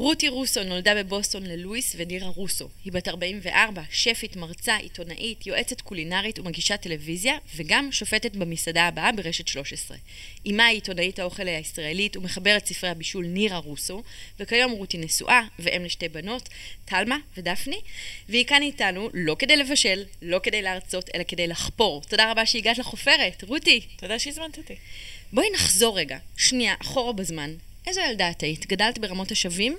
רותי רוסו נולדה בבוסטון ללואיס ונירה רוסו. היא בת 44, שפית, מרצה, עיתונאית, יועצת קולינרית ומגישת טלוויזיה, וגם שופטת במסעדה הבאה ברשת 13. אמה היא עיתונאית האוכל הישראלית ומחברת ספרי הבישול נירה רוסו, וכיום רותי נשואה ואם לשתי בנות, טלמה ודפני, והיא כאן איתנו לא כדי לבשל, לא כדי להרצות, אלא כדי לחפור. תודה רבה שהגעת לחופרת, רותי. תודה שהזמנת אותי. בואי נחזור רגע, שנייה, אחורה בזמן. איזו ילדה את היית? גדלת ברמות השבים?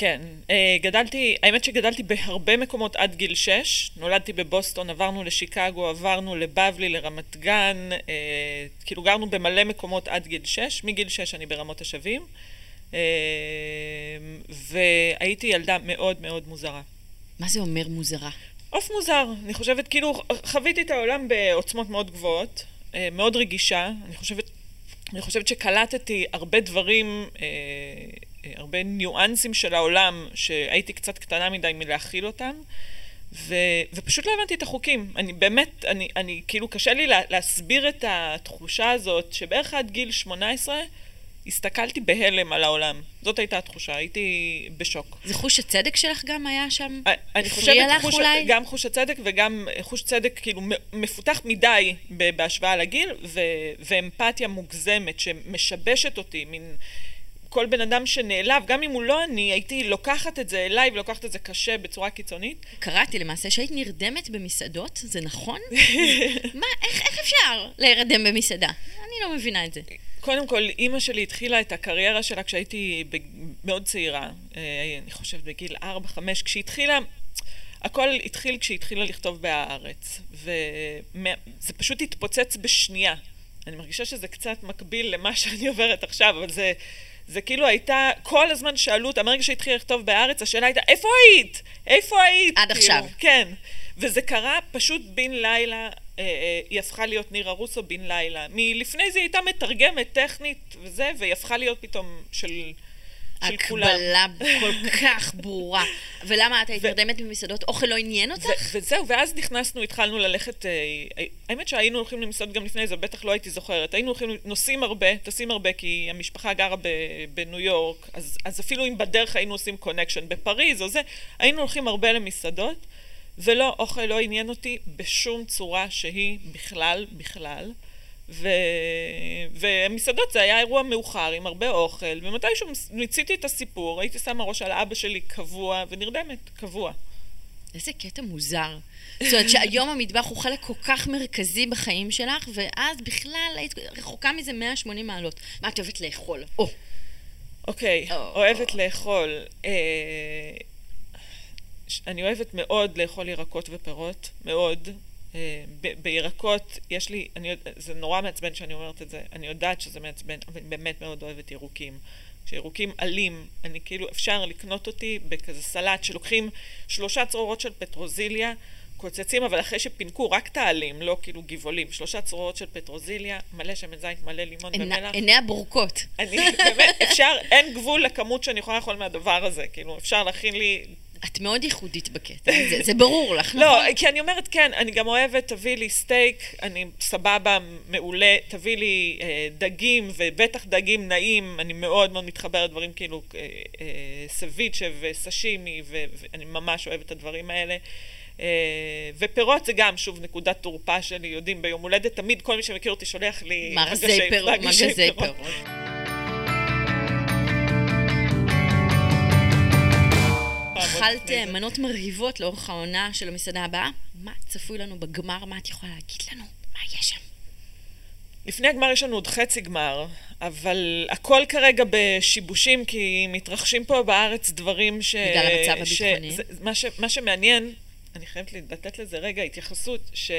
כן, אה, גדלתי, האמת שגדלתי בהרבה מקומות עד גיל 6. נולדתי בבוסטון, עברנו לשיקגו, עברנו לבבלי, לרמת גן, אה, כאילו גרנו במלא מקומות עד גיל 6. מגיל 6 אני ברמות השבים. אה, והייתי ילדה מאוד מאוד מוזרה. מה זה אומר מוזרה? עוף מוזר. אני חושבת, כאילו, חוויתי את העולם בעוצמות מאוד גבוהות, מאוד רגישה. אני חושבת, אני חושבת שקלטתי הרבה דברים... הרבה ניואנסים של העולם, שהייתי קצת קטנה מדי מלהכיל אותם, ו, ופשוט לא הבנתי את החוקים. אני באמת, אני, אני כאילו קשה לי לה, להסביר את התחושה הזאת, שבערך עד גיל 18 הסתכלתי בהלם על העולם. זאת הייתה התחושה, הייתי בשוק. זה חוש הצדק שלך גם היה שם? אני חושבת לך חוש, אולי? גם חוש הצדק וגם חוש צדק כאילו מפותח מדי בהשוואה לגיל, ו, ואמפתיה מוגזמת שמשבשת אותי, מין... כל בן אדם שנעלב, גם אם הוא לא אני, הייתי לוקחת את זה אליי ולוקחת את זה קשה בצורה קיצונית. קראתי למעשה שהיית נרדמת במסעדות, זה נכון? מה, איך, איך אפשר להירדם במסעדה? אני לא מבינה את זה. קודם כל, אימא שלי התחילה את הקריירה שלה כשהייתי מאוד צעירה, אה, אני חושבת בגיל 4-5, כשהיא התחילה... הכל התחיל כשהיא התחילה לכתוב בהארץ, וזה פשוט התפוצץ בשנייה. אני מרגישה שזה קצת מקביל למה שאני עוברת עכשיו, אבל זה, זה כאילו הייתה, כל הזמן שאלו אותה, מרגע שהתחילה לכתוב בהארץ, השאלה הייתה, איפה היית? איפה היית? עד כאילו, עכשיו. כן. וזה קרה פשוט בן לילה, אה, אה, היא הפכה להיות נירה רוסו בן לילה. מלפני זה היא הייתה מתרגמת טכנית וזה, והיא הפכה להיות פתאום של... הקבלה כל כך ברורה. ולמה את היית נרדמת במסעדות? אוכל לא עניין אותך? וזהו, ואז נכנסנו, התחלנו ללכת... אה, האמת שהיינו הולכים למסעדות גם לפני זה, בטח לא הייתי זוכרת. היינו הולכים, נוסעים הרבה, טסים הרבה, כי המשפחה גרה בניו יורק, אז, אז אפילו אם בדרך היינו עושים קונקשן בפריז או זה, היינו הולכים הרבה למסעדות, ולא, אוכל לא עניין אותי בשום צורה שהיא בכלל, בכלל. ו... ומסעדות זה היה אירוע מאוחר עם הרבה אוכל, ומתישהו מיציתי את הסיפור, הייתי שמה ראש על אבא שלי קבוע, ונרדמת, קבוע. איזה קטע מוזר. זאת אומרת שהיום המטבח הוא חלק כל כך מרכזי בחיים שלך, ואז בכלל היית רחוקה מזה 180 מעלות. מה את אוהבת לאכול? או. אוקיי, אוהבת לאכול. אה, אני אוהבת מאוד לאכול ירקות ופירות, מאוד. אה, בירקות, יש לי, אני, זה נורא מעצבן שאני אומרת את זה, אני יודעת שזה מעצבן, אבל אני באמת מאוד אוהבת ירוקים. כשירוקים עלים, אני כאילו, אפשר לקנות אותי בכזה סלט שלוקחים שלושה צרורות של פטרוזיליה, קוצצים, אבל אחרי שפינקו רק את העלים, לא כאילו גבעולים, שלושה צרורות של פטרוזיליה, מלא שמן זית, מלא לימון ומלח. עיני הבורקות. אני, באמת, אפשר, אין גבול לכמות שאני יכולה לאכול מהדבר הזה, כאילו, אפשר להכין לי את מאוד ייחודית בקטע, זה, זה ברור לך, לא, נכון? כי אני אומרת, כן, אני גם אוהבת, תביא לי סטייק, אני סבבה, מעולה, תביא לי אה, דגים, ובטח דגים נעים, אני מאוד מאוד מתחברת לדברים כאילו אה, אה, סביצ'ה וסשימי, ואני ממש אוהבת את הדברים האלה. Uh, ופירות זה גם, שוב, נקודת תורפה שלי, יודעים, ביום הולדת תמיד כל מי שמכיר אותי שולח לי מגזי פירות. מגזי פירות. אכלת מנות מרהיבות לאורך העונה של המסעדה הבאה. מה צפוי לנו בגמר? מה את יכולה להגיד לנו? מה יש שם? לפני הגמר יש לנו עוד חצי גמר, אבל הכל כרגע בשיבושים, כי מתרחשים פה בארץ דברים ש... בגלל המצב הביטחוני. ש... מה, ש... מה שמעניין, אני חייבת לתת לזה רגע התייחסות, ש...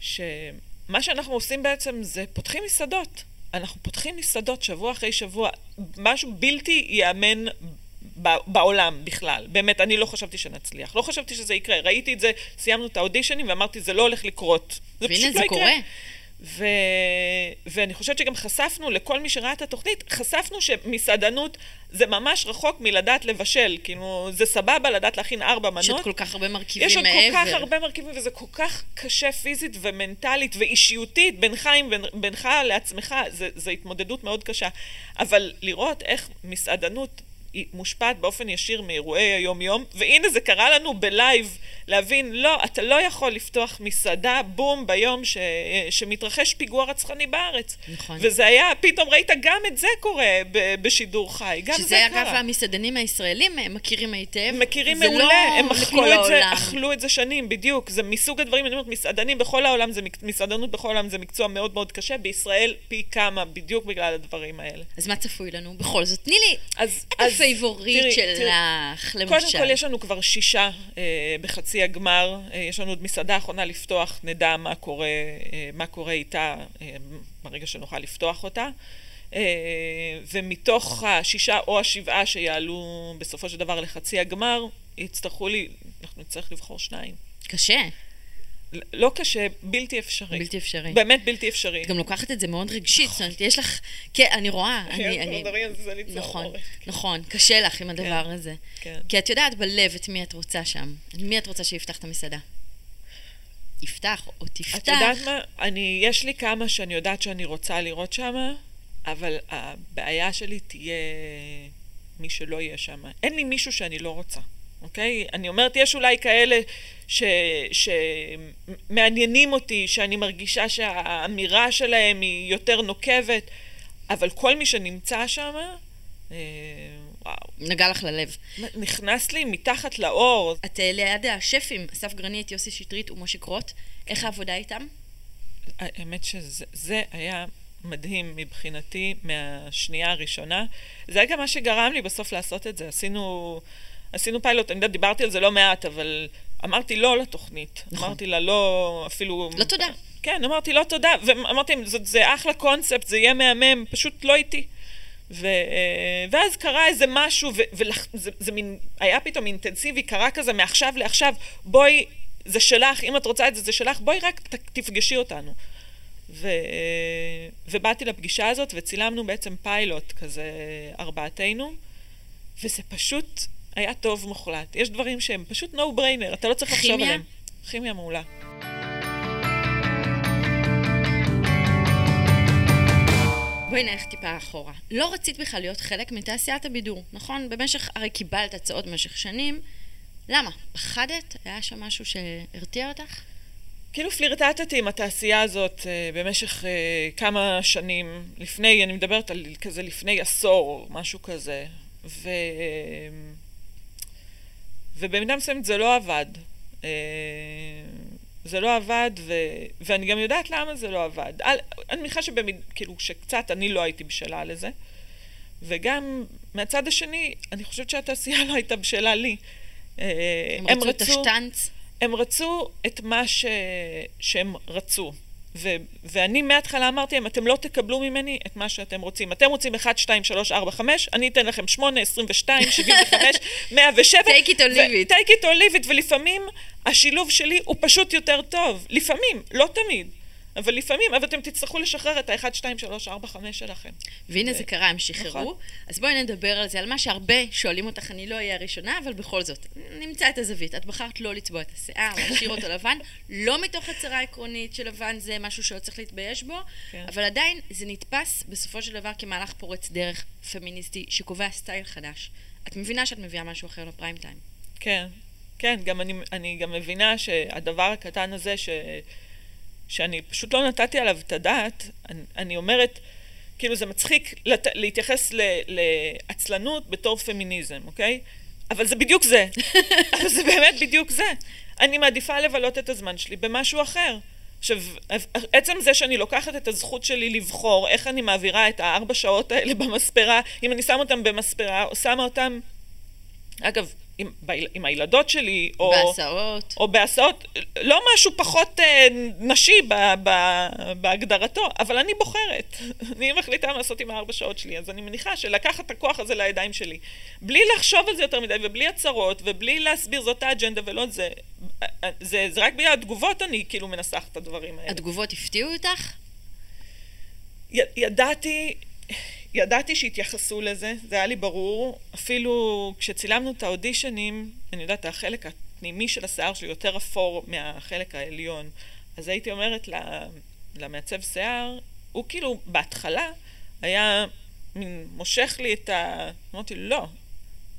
שמה שאנחנו עושים בעצם זה פותחים מסעדות. אנחנו פותחים מסעדות שבוע אחרי שבוע, משהו בלתי ייאמן בעולם בכלל. באמת, אני לא חשבתי שנצליח. לא חשבתי שזה יקרה. ראיתי את זה, סיימנו את האודישנים ואמרתי, זה לא הולך לקרות. זה פשוט לא יקרה. זה קורה. ו... ואני חושבת שגם חשפנו, לכל מי שראה את התוכנית, חשפנו שמסעדנות זה ממש רחוק מלדעת לבשל. כאילו, זה סבבה לדעת להכין ארבע מנות. יש עוד כל כך הרבה מרכיבים מעבר. יש עוד כל כך הרבה מרכיבים, וזה כל כך קשה פיזית ומנטלית ואישיותית בינך, בין, בינך לעצמך. זה התמודדות מאוד קשה. אבל לראות איך מסעדנות מושפעת באופן ישיר מאירועי היום-יום, והנה זה קרה לנו בלייב, להבין, לא, אתה לא יכול לפתוח מסעדה, בום, ביום ש, שמתרחש פיגוע רצחני בארץ. נכון. וזה היה, פתאום ראית גם את זה קורה ב, בשידור חי, גם זה קרה. שזה אגב המסעדנים הישראלים מכירים היטב. מכירים מעולה, לא הם אכלו את, זה, אכלו את זה שנים, בדיוק. זה מסוג הדברים, אני אומרת, מסעדנים בכל העולם, זה, מסעדנות בכל העולם זה מקצוע מאוד מאוד קשה, בישראל פי כמה, בדיוק בגלל הדברים האלה. אז מה צפוי לנו? בכל זאת, תני לי אז, אז, הפייבוריט שלך, למשל. קודם כל, יש לנו כבר שישה אה, בחצי הגמר. אה, יש לנו עוד מסעדה אחרונה לפתוח, נדע מה קורה, אה, מה קורה איתה אה, ברגע שנוכל לפתוח אותה. אה, ומתוך השישה או השבעה שיעלו בסופו של דבר לחצי הגמר, יצטרכו לי, אנחנו נצטרך לבחור שניים. קשה. לא קשה, בלתי אפשרי. בלתי אפשרי. באמת בלתי אפשרי. את גם לוקחת את זה מאוד רגשית, זאת אומרת, יש לך, כן, אני רואה, אני... אני... נכון, נכון, קשה לך עם הדבר כן, הזה. כן. כי את יודעת בלב את מי את רוצה שם. מי את רוצה שיפתח את המסעדה? יפתח או תפתח. את יודעת מה? אני, יש לי כמה שאני יודעת שאני רוצה לראות שם, אבל הבעיה שלי תהיה מי שלא יהיה שם. אין לי מישהו שאני לא רוצה. אוקיי? אני אומרת, יש אולי כאלה ש, שמעניינים אותי, שאני מרגישה שהאמירה שלהם היא יותר נוקבת, אבל כל מי שנמצא שם, אה, וואו. נגע לך ללב. נכנס לי מתחת לאור. את אה, ליד השפים, אסף גרנית, יוסי שטרית ומשה קרוט. איך העבודה איתם? האמת שזה היה מדהים מבחינתי מהשנייה הראשונה. זה היה גם מה שגרם לי בסוף לעשות את זה. עשינו... עשינו פיילוט, אני יודעת, דיברתי על זה לא מעט, אבל אמרתי לא לתוכנית. נכון. אמרתי לה לא, אפילו... לא תודה. כן, אמרתי לא תודה, ואמרתי, זה, זה אחלה קונספט, זה יהיה מהמם, פשוט לא איתי. ו, ואז קרה איזה משהו, וזה מין, היה פתאום אינטנסיבי, קרה כזה מעכשיו לעכשיו, בואי, זה שלך, אם את רוצה את זה, זה שלך, בואי רק ת, תפגשי אותנו. ו, ובאתי לפגישה הזאת, וצילמנו בעצם פיילוט כזה, ארבעתנו, וזה פשוט היה טוב מוחלט. יש דברים שהם פשוט no brainer, אתה לא צריך לחשוב עליהם. כימיה מעולה. בואי נלך טיפה אחורה. לא רצית בכלל להיות חלק מתעשיית הבידור, נכון? במשך, הרי קיבלת הצעות במשך שנים. למה? פחדת? היה שם משהו שהרתיע אותך? כאילו פלירטטתי עם התעשייה הזאת uh, במשך uh, כמה שנים לפני, אני מדברת על כזה לפני עשור, משהו כזה. ו... Uh, ובמידה מסוימת זה לא עבד. אה, זה לא עבד, ו... ואני גם יודעת למה זה לא עבד. אני מניחה שבמיד... כאילו, שקצת אני לא הייתי בשלה לזה. וגם מהצד השני, אני חושבת שהתעשייה לא הייתה בשלה לי. אה, הם, הם רצו את השטנץ? הם רצו את מה ש... שהם רצו. ו- ואני מההתחלה אמרתי להם, אתם לא תקבלו ממני את מה שאתם רוצים. אתם רוצים 1, 2, 3, 4, 5, אני אתן לכם 8, 22, 75, 107. take it or leave it. take it or leave it, ולפעמים השילוב שלי הוא פשוט יותר טוב. לפעמים, לא תמיד. אבל לפעמים, אבל אתם תצטרכו לשחרר את ה-1, 2, 3, 4, 5 שלכם. והנה זה קרה, הם שחררו. נכון. אז בואי נדבר על זה, על מה שהרבה שואלים אותך, אני לא אהיה הראשונה, אבל בכל זאת, נמצא את הזווית. את בחרת לא לצבוע את השיער, להשאיר אותו לבן, לא מתוך הצהרה עקרונית שלבן זה משהו שלא צריך להתבייש בו, כן. אבל עדיין זה נתפס בסופו של דבר כמהלך פורץ דרך פמיניסטי שקובע סטייל חדש. את מבינה שאת מביאה משהו אחר לפריים טיים. כן, כן, גם אני, אני גם מבינה שהדבר הקטן הזה, ש... שאני פשוט לא נתתי עליו את הדעת, אני, אני אומרת, כאילו זה מצחיק לת, להתייחס ל, לעצלנות בתור פמיניזם, אוקיי? אבל זה בדיוק זה. אבל זה באמת בדיוק זה. אני מעדיפה לבלות את הזמן שלי במשהו אחר. עכשיו, עצם זה שאני לוקחת את הזכות שלי לבחור איך אני מעבירה את הארבע שעות האלה במספרה, אם אני שמה אותם במספרה או שמה אותם... אגב, עם, עם הילדות שלי, או... בהסעות. או בהסעות, לא משהו פחות אה, נשי ב, ב, בהגדרתו, אבל אני בוחרת. אני מחליטה מה לעשות עם הארבע שעות שלי, אז אני מניחה שלקחת את הכוח הזה לידיים שלי, בלי לחשוב על זה יותר מדי, ובלי הצהרות, ובלי להסביר זאת האג'נדה ולא זה, זה, זה רק בגלל התגובות אני כאילו מנסחת את הדברים האלה. התגובות הפתיעו אותך? י, ידעתי, ידעתי שהתייחסו לזה, זה היה לי ברור. אפילו כשצילמנו את האודישנים, אני יודעת, החלק הפנימי של השיער שלי יותר אפור מהחלק העליון. אז הייתי אומרת למעצב שיער, הוא כאילו בהתחלה היה מין מושך לי את ה... אמרתי, לא,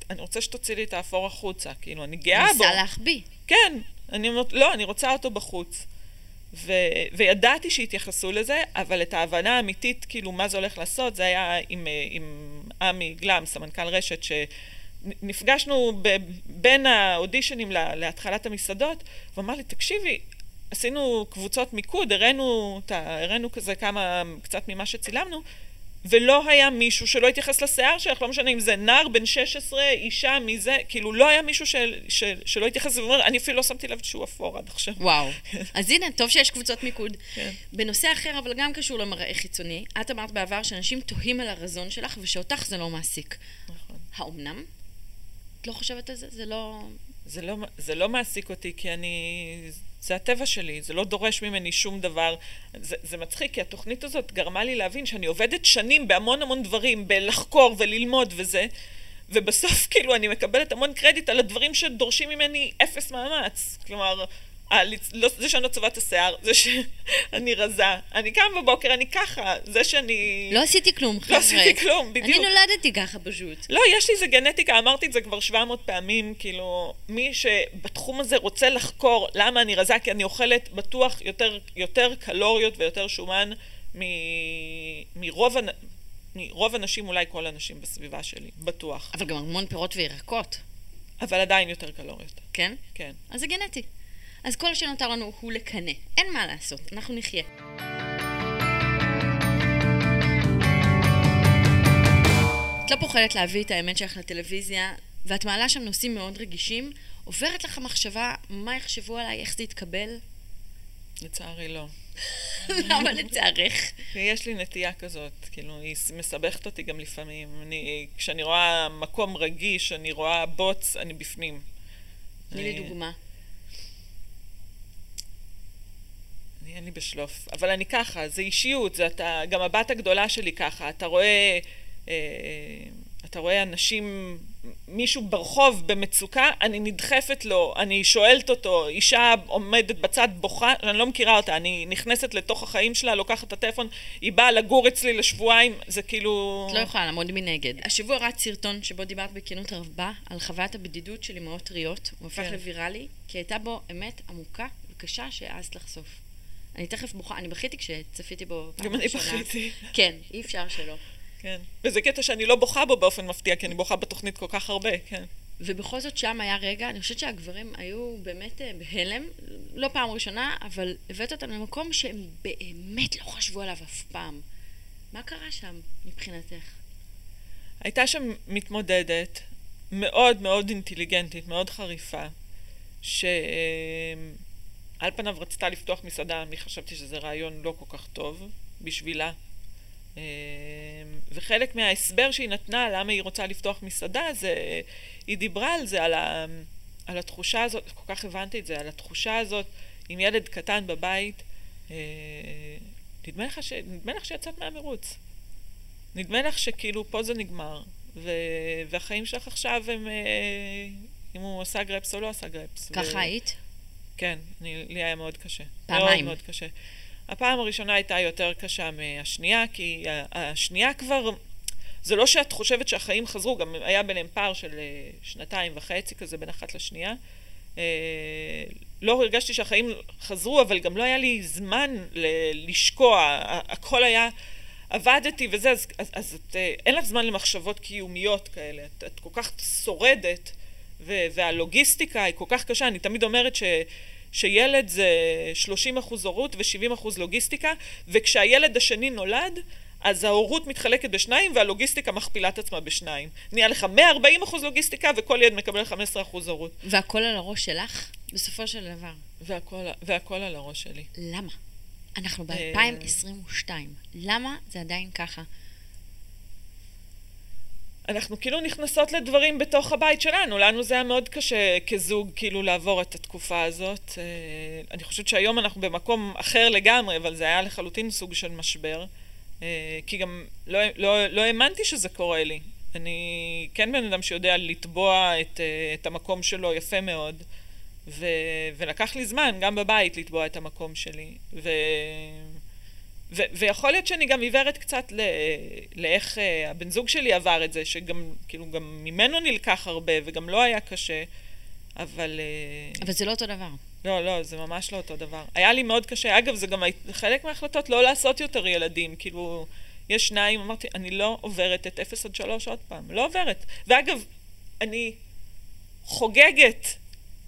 אני רוצה שתוציא לי את האפור החוצה, כאילו, אני גאה בו. ניסה להחביא. כן, אני אומרת, לא, אני רוצה אותו בחוץ. ו, וידעתי שהתייחסו לזה, אבל את ההבנה האמיתית, כאילו, מה זה הולך לעשות, זה היה עם, עם עמי גלם, סמנכ"ל רשת, שנפגשנו ב, בין האודישנים לה, להתחלת המסעדות, והוא אמר לי, תקשיבי, עשינו קבוצות מיקוד, הראינו, הראינו כזה כמה, קצת ממה שצילמנו, ולא היה מישהו שלא התייחס לשיער שלך, לא משנה אם זה נער בן 16, אישה, מי זה, כאילו לא היה מישהו של, של, שלא התייחס ואומר, אני אפילו לא שמתי לב שהוא אפור עד עכשיו. וואו. אז הנה, טוב שיש קבוצות מיקוד. כן. בנושא אחר, אבל גם קשור למראה חיצוני, את אמרת בעבר שאנשים תוהים על הרזון שלך ושאותך זה לא מעסיק. נכון. האומנם? את לא חושבת על זה? זה לא... זה לא, זה לא מעסיק אותי, כי אני... זה הטבע שלי, זה לא דורש ממני שום דבר. זה, זה מצחיק, כי התוכנית הזאת גרמה לי להבין שאני עובדת שנים בהמון המון דברים, בלחקור וללמוד וזה, ובסוף כאילו אני מקבלת המון קרדיט על הדברים שדורשים ממני אפס מאמץ. כלומר, לא, זה שאני לא צובעת את השיער, זה שאני רזה. אני קם בבוקר, אני ככה, זה שאני... לא עשיתי כלום, חבר'ה. לא עשיתי כלום, בדיוק. אני נולדתי ככה פשוט. לא, יש לי איזה גנטיקה, אמרתי את זה כבר 700 פעמים, כאילו, מי שבתחום הזה רוצה לחקור למה אני רזה, כי אני אוכלת בטוח יותר, יותר קלוריות ויותר שומן מ, מרוב, מרוב הנשים, אולי כל הנשים בסביבה שלי, בטוח. אבל גם המון פירות וירקות. אבל עדיין יותר קלוריות. כן? כן. אז זה גנטי. אז כל שנותר לנו הוא לקנא. אין מה לעשות, אנחנו נחיה. את לא פוחדת להביא את האמת שלך לטלוויזיה, ואת מעלה שם נושאים מאוד רגישים, עוברת לך מחשבה מה יחשבו עליי, איך זה יתקבל? לצערי לא. למה לצערך? יש לי נטייה כזאת, כאילו, היא מסבכת אותי גם לפעמים. אני, כשאני רואה מקום רגיש, אני רואה בוץ, אני בפנים. תני לי דוגמה. אין לי בשלוף. אבל אני ככה, זה אישיות, זה אתה, גם הבת הגדולה שלי ככה, אתה רואה, אה, אתה רואה אנשים, מישהו ברחוב במצוקה, אני נדחפת לו, אני שואלת אותו, אישה עומדת בצד בוכה, אני לא מכירה אותה, אני נכנסת לתוך החיים שלה, לוקחת את הטלפון, היא באה לגור אצלי לשבועיים, זה כאילו... את לא יכולה לעמוד מנגד. השבוע רץ סרטון שבו דיברת בכנות רבה על חוויית הבדידות של אמהות טריות, הוא הפך כן. לוויראלי, כי הייתה בו אמת עמוקה וקשה שהעזת לחשוף. אני תכף בוכה, אני בכיתי כשצפיתי בו פעם גם אני בכיתי. כן, אי אפשר שלא. כן. וזה קטע שאני לא בוכה בו באופן מפתיע, כי אני בוכה בתוכנית כל כך הרבה, כן. ובכל זאת שם היה רגע, אני חושבת שהגברים היו באמת אה, בהלם, לא פעם ראשונה, אבל הבאת אותם למקום שהם באמת לא חשבו עליו אף פעם. מה קרה שם מבחינתך? הייתה שם מתמודדת מאוד מאוד אינטליגנטית, מאוד חריפה, שעל פניו רצתה לפתוח מסעדה, אני חשבתי שזה רעיון לא כל כך טוב בשבילה. אה, וחלק מההסבר שהיא נתנה למה היא רוצה לפתוח מסעדה זה, היא דיברה על זה, על, ה, על התחושה הזאת, כל כך הבנתי את זה, על התחושה הזאת עם ילד קטן בבית, אה, נדמה לך, ש, נדמה לך שיצאת מהמרוץ. נדמה לך שכאילו פה זה נגמר, ו, והחיים שלך עכשיו הם, אה, אם הוא עשה גרפס או לא עשה גרפס. ככה ו... היית? כן, אני, לי היה מאוד קשה. פעמיים. מאוד מאוד קשה. הפעם הראשונה הייתה יותר קשה מהשנייה, כי השנייה כבר... זה לא שאת חושבת שהחיים חזרו, גם היה ביניהם פער של אה, שנתיים וחצי כזה בין אחת לשנייה. אה, לא הרגשתי שהחיים חזרו, אבל גם לא היה לי זמן ל- לשקוע, הכל היה... עבדתי וזה, אז, אז, אז את, אה, אין לך זמן למחשבות קיומיות כאלה. את, את כל כך שורדת, ו, והלוגיסטיקה היא כל כך קשה. אני תמיד אומרת ש... שילד זה 30 אחוז הורות ו-70 אחוז לוגיסטיקה, וכשהילד השני נולד, אז ההורות מתחלקת בשניים והלוגיסטיקה מכפילה את עצמה בשניים. נהיה לך 140 אחוז לוגיסטיקה וכל ילד מקבל 15 אחוז הורות. והכל על הראש שלך, בסופו של דבר. והכל, והכל על הראש שלי. למה? אנחנו אה, ב-2022. למה זה עדיין ככה? אנחנו כאילו נכנסות לדברים בתוך הבית שלנו, לנו זה היה מאוד קשה כזוג כאילו לעבור את התקופה הזאת. אה, אני חושבת שהיום אנחנו במקום אחר לגמרי, אבל זה היה לחלוטין סוג של משבר. אה, כי גם לא, לא, לא האמנתי שזה קורה לי. אני כן בן אדם שיודע לתבוע את, אה, את המקום שלו יפה מאוד, ו, ולקח לי זמן, גם בבית, לתבוע את המקום שלי. ו, ו, ויכול להיות שאני גם עיוורת קצת ל, לאיך uh, הבן זוג שלי עבר את זה, שגם, כאילו, גם ממנו נלקח הרבה, וגם לא היה קשה, אבל... Uh, אבל זה לא אותו דבר. לא, לא, זה ממש לא אותו דבר. היה לי מאוד קשה. אגב, זה גם חלק מההחלטות לא לעשות יותר ילדים. כאילו, יש שניים, אמרתי, אני לא עוברת את 0 עד 3 עוד פעם. לא עוברת. ואגב, אני חוגגת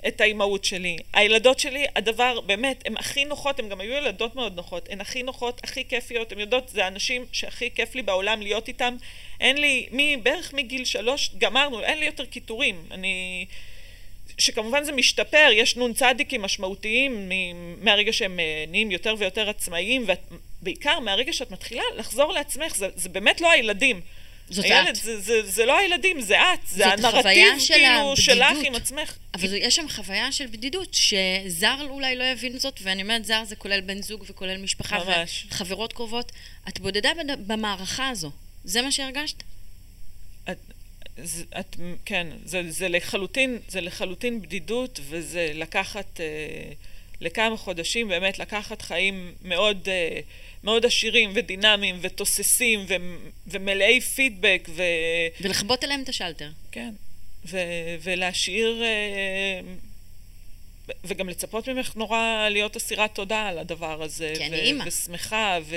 את האימהות שלי. הילדות שלי, הדבר, באמת, הן הכי נוחות, הן גם היו ילדות מאוד נוחות. הן הכי נוחות, הכי כיפיות, הן יודעות, זה האנשים שהכי כיף לי בעולם להיות איתם. אין לי, מי, בערך מגיל שלוש, גמרנו, אין לי יותר קיטורים. אני... שכמובן זה משתפר, יש צדיקים משמעותיים מהרגע שהם אה, נהיים יותר ויותר עצמאיים, ובעיקר מהרגע שאת מתחילה לחזור לעצמך, זה, זה באמת לא הילדים. זאת את. זה, זה, זה לא הילדים, זה את, זה הנרטיב של כאילו שלך הבדידות. עם עצמך. אבל יש שם חוויה של בדידות, שזר אולי לא יבין זאת, ואני אומרת זר זה כולל בן זוג וכולל משפחה ממש. וחברות קרובות. את בודדה במערכה הזו. זה מה שהרגשת? את, זה, את, כן, זה, זה לחלוטין, זה לחלוטין בדידות, וזה לקחת, אה, לכמה חודשים, באמת לקחת חיים מאוד, אה, מאוד עשירים ודינמיים ותוססים ו, ומלאי פידבק, ו, ולכבות עליהם את השלטר. כן, ו, ולהשאיר, ו- וגם לצפות ממך נורא להיות אסירת תודה על הדבר הזה. כי אני אימא. ושמחה, ו,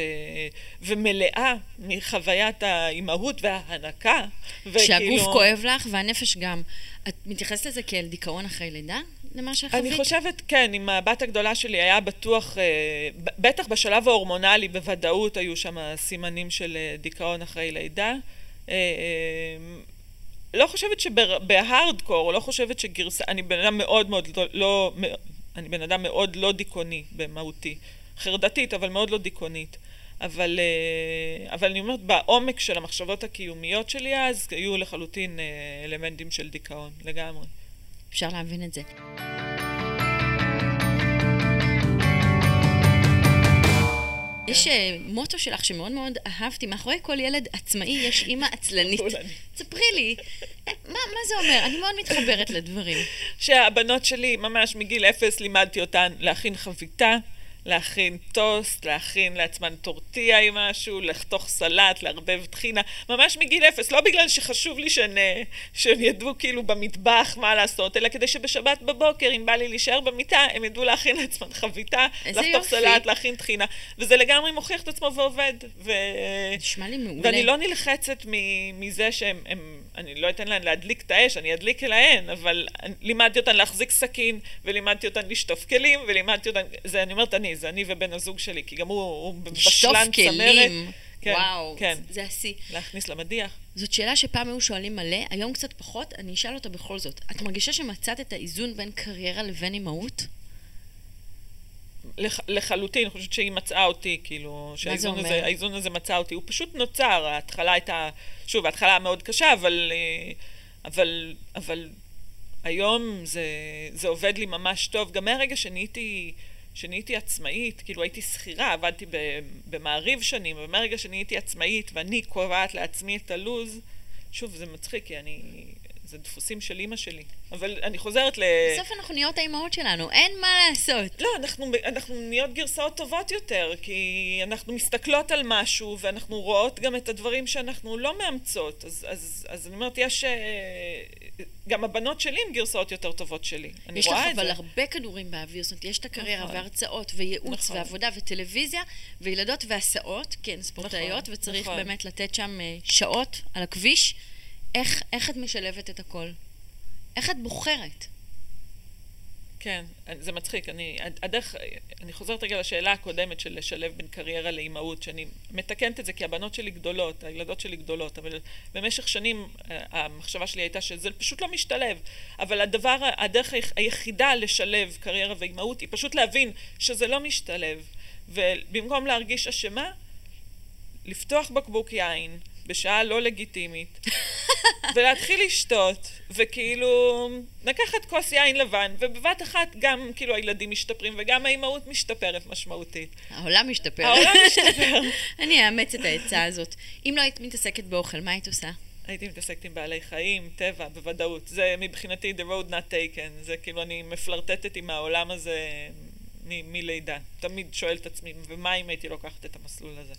ומלאה מחוויית האימהות וההנקה. שהגוף וכאילו- כואב לך והנפש גם. את מתייחסת לזה כאל דיכאון אחרי לידה? למה שחווית? אני חושבת, כן, עם הבת הגדולה שלי היה בטוח, אה, בטח בשלב ההורמונלי, בוודאות היו שם סימנים של אה, דיכאון אחרי לידה. לא חושבת שבהארדקור, לא חושבת שגרסה, אני בן אדם מאוד מאוד לא, לא, אני בן אדם מאוד לא דיכאוני במהותי. חרדתית, אבל מאוד לא דיכאונית. אבל, אה, אבל אני אומרת, בעומק של המחשבות הקיומיות שלי אז, היו לחלוטין אה, אלמנטים של דיכאון, לגמרי. אפשר להבין את זה. יש אה, מוטו שלך שמאוד מאוד אהבתי, מאחורי כל ילד עצמאי יש אימא עצלנית. ספרי לי, אה, מה, מה זה אומר? אני מאוד מתחברת לדברים. שהבנות שלי, ממש מגיל אפס, לימדתי אותן להכין חביתה, להכין טוסט, להכין לעצמן טורטיה עם משהו, לחתוך סלט, לערבב טחינה, ממש מגיל אפס, לא בגלל שחשוב לי שהן, שהן ידעו כאילו במטבח מה לעשות, אלא כדי שבשבת בבוקר, אם בא לי להישאר במיטה, הם ידעו להכין לעצמן חביתה, לחתוך יופי. סלט, להכין טחינה, וזה לגמרי מוכיח את עצמו ועובד. ו... נשמע לי מעולה. ואני לא נלחצת מ- מזה שהם, הם, אני לא אתן להן להדליק את האש, אני אדליק להן, אבל לימדתי אותן להחזיק סכין, ולימדתי אותן לשטוף כלים, ולימדתי אותן, זה אני אומרת אני, זה אני ובן הזוג שלי, כי גם הוא, הוא לשטוף בשלן צמרת. כלים. כן, וואו, כן. זה השיא. להכניס למדיח. זאת שאלה שפעם היו שואלים מלא, היום קצת פחות, אני אשאל אותה בכל זאת. את מרגישה שמצאת את האיזון בין קריירה לבין אימהות? לח, לחלוטין, אני חושבת שהיא מצאה אותי, כאילו, שהאיזון? הזה, האיזון הזה מצא אותי. הוא פשוט נוצר, ההתחלה הייתה, שוב, ההתחלה מאוד קשה, אבל, אה, אבל, אבל היום זה, זה עובד לי ממש טוב. גם מהרגע שנהייתי, שנהייתי עצמאית, כאילו הייתי שכירה, עבדתי במעריב שנים, אבל מהרגע שנהייתי עצמאית ואני קובעת לעצמי את הלו"ז, שוב, זה מצחיק, כי אני... זה דפוסים של אימא שלי. אבל אני חוזרת ל... בסוף אנחנו נהיות האימהות שלנו, אין מה לעשות. לא, אנחנו, אנחנו נהיות גרסאות טובות יותר, כי אנחנו מסתכלות על משהו, ואנחנו רואות גם את הדברים שאנחנו לא מאמצות. אז, אז, אז אני אומרת, יש... אה, גם הבנות שלי הן גרסאות יותר טובות שלי. אני יש לך רואה את אבל זה. הרבה כדורים באוויר, זאת אומרת, יש את הקריירה נכון. והרצאות וייעוץ נכון. ועבודה וטלוויזיה וילדות והסעות, כן, ספורטאיות, נכון, וצריך נכון. באמת לתת שם אה, שעות על הכביש. איך, איך את משלבת את הכל? איך את בוחרת? כן, זה מצחיק. אני, הדרך, אני חוזרת רגע לשאלה הקודמת של לשלב בין קריירה לאימהות, שאני מתקנת את זה כי הבנות שלי גדולות, הילדות שלי גדולות, אבל במשך שנים אה, המחשבה שלי הייתה שזה פשוט לא משתלב. אבל הדבר, הדרך היחידה לשלב קריירה ואימהות היא פשוט להבין שזה לא משתלב. ובמקום להרגיש אשמה, לפתוח בקבוק יין בשעה לא לגיטימית, ולהתחיל לשתות, וכאילו לקחת כוס יין לבן, ובבת אחת גם כאילו הילדים משתפרים וגם האימהות משתפרת משמעותית. העולם משתפר. העולם משתפר. אני אאמץ את העצה הזאת. אם לא היית מתעסקת באוכל, מה היית עושה? הייתי מתעסקת עם בעלי חיים, טבע, בוודאות. זה מבחינתי the road not taken. זה כאילו אני מפלרטטת עם העולם הזה מלידה. תמיד שואל את עצמי, ומה אם הייתי לוקחת את המסלול הזה?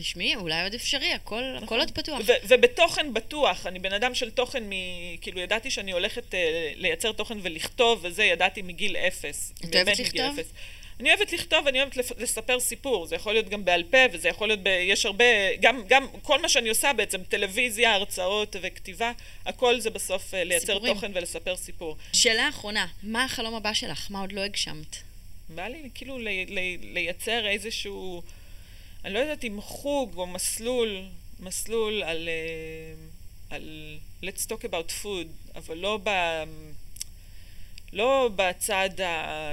תשמעי, אולי עוד אפשרי, הכל, נכון. הכל עוד פתוח. ו- ובתוכן בטוח, אני בן אדם של תוכן מ... כאילו, ידעתי שאני הולכת uh, לייצר תוכן ולכתוב, וזה ידעתי מגיל אפס. את אוהבת לכתוב? אני אוהבת לכתוב, אני אוהבת לספר סיפור. זה יכול להיות גם בעל פה, וזה יכול להיות, ב... יש הרבה, גם, גם כל מה שאני עושה בעצם, טלוויזיה, הרצאות וכתיבה, הכל זה בסוף uh, לייצר סיפורים. תוכן ולספר סיפור. שאלה אחרונה, מה החלום הבא שלך? מה עוד לא הגשמת? בא לי כאילו לי, לי, לייצר איזשהו... אני לא יודעת אם חוג או מסלול, מסלול על, אה, על let's talk about food, אבל לא, ב, לא בצד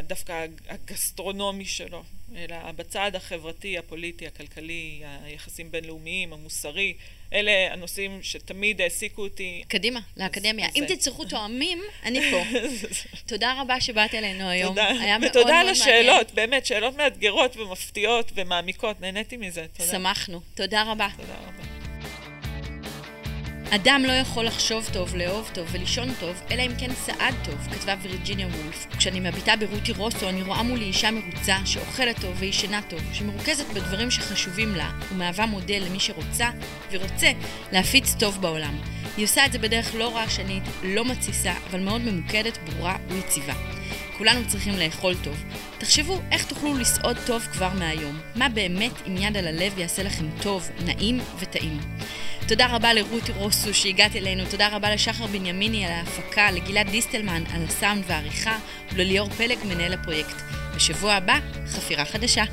דווקא הגסטרונומי שלו, אלא בצד החברתי, הפוליטי, הכלכלי, היחסים בינלאומיים, המוסרי. אלה הנושאים שתמיד העסיקו אותי. קדימה, לאקדמיה. אם תצטרכו תואמים, אני פה. תודה רבה שבאת אלינו היום. תודה. היה מאוד מאוד מעניין. ותודה על השאלות, באמת, שאלות מאתגרות ומפתיעות ומעמיקות. נהניתי מזה. תודה. שמחנו. תודה רבה. תודה רבה. אדם לא יכול לחשוב טוב, לאהוב טוב ולישון טוב, אלא אם כן סעד טוב, כתבה וירג'יניה וולף. כשאני מביטה ברותי רוסו, אני רואה מולי אישה מרוצה, שאוכלת טוב וישנה טוב, שמרוכזת בדברים שחשובים לה, ומהווה מודל למי שרוצה ורוצה להפיץ טוב בעולם. היא עושה את זה בדרך לא רעשנית, לא מתסיסה, אבל מאוד ממוקדת, ברורה ויציבה. כולנו צריכים לאכול טוב. תחשבו איך תוכלו לסעוד טוב כבר מהיום. מה באמת עם יד על הלב יעשה לכם טוב, נעים וטעים. תודה רבה לרותי רוסו שהגעת אלינו, תודה רבה לשחר בנימיני על ההפקה, לגלעד דיסטלמן על הסאונד והעריכה, ולליאור פלג מנהל הפרויקט. בשבוע הבא, חפירה חדשה.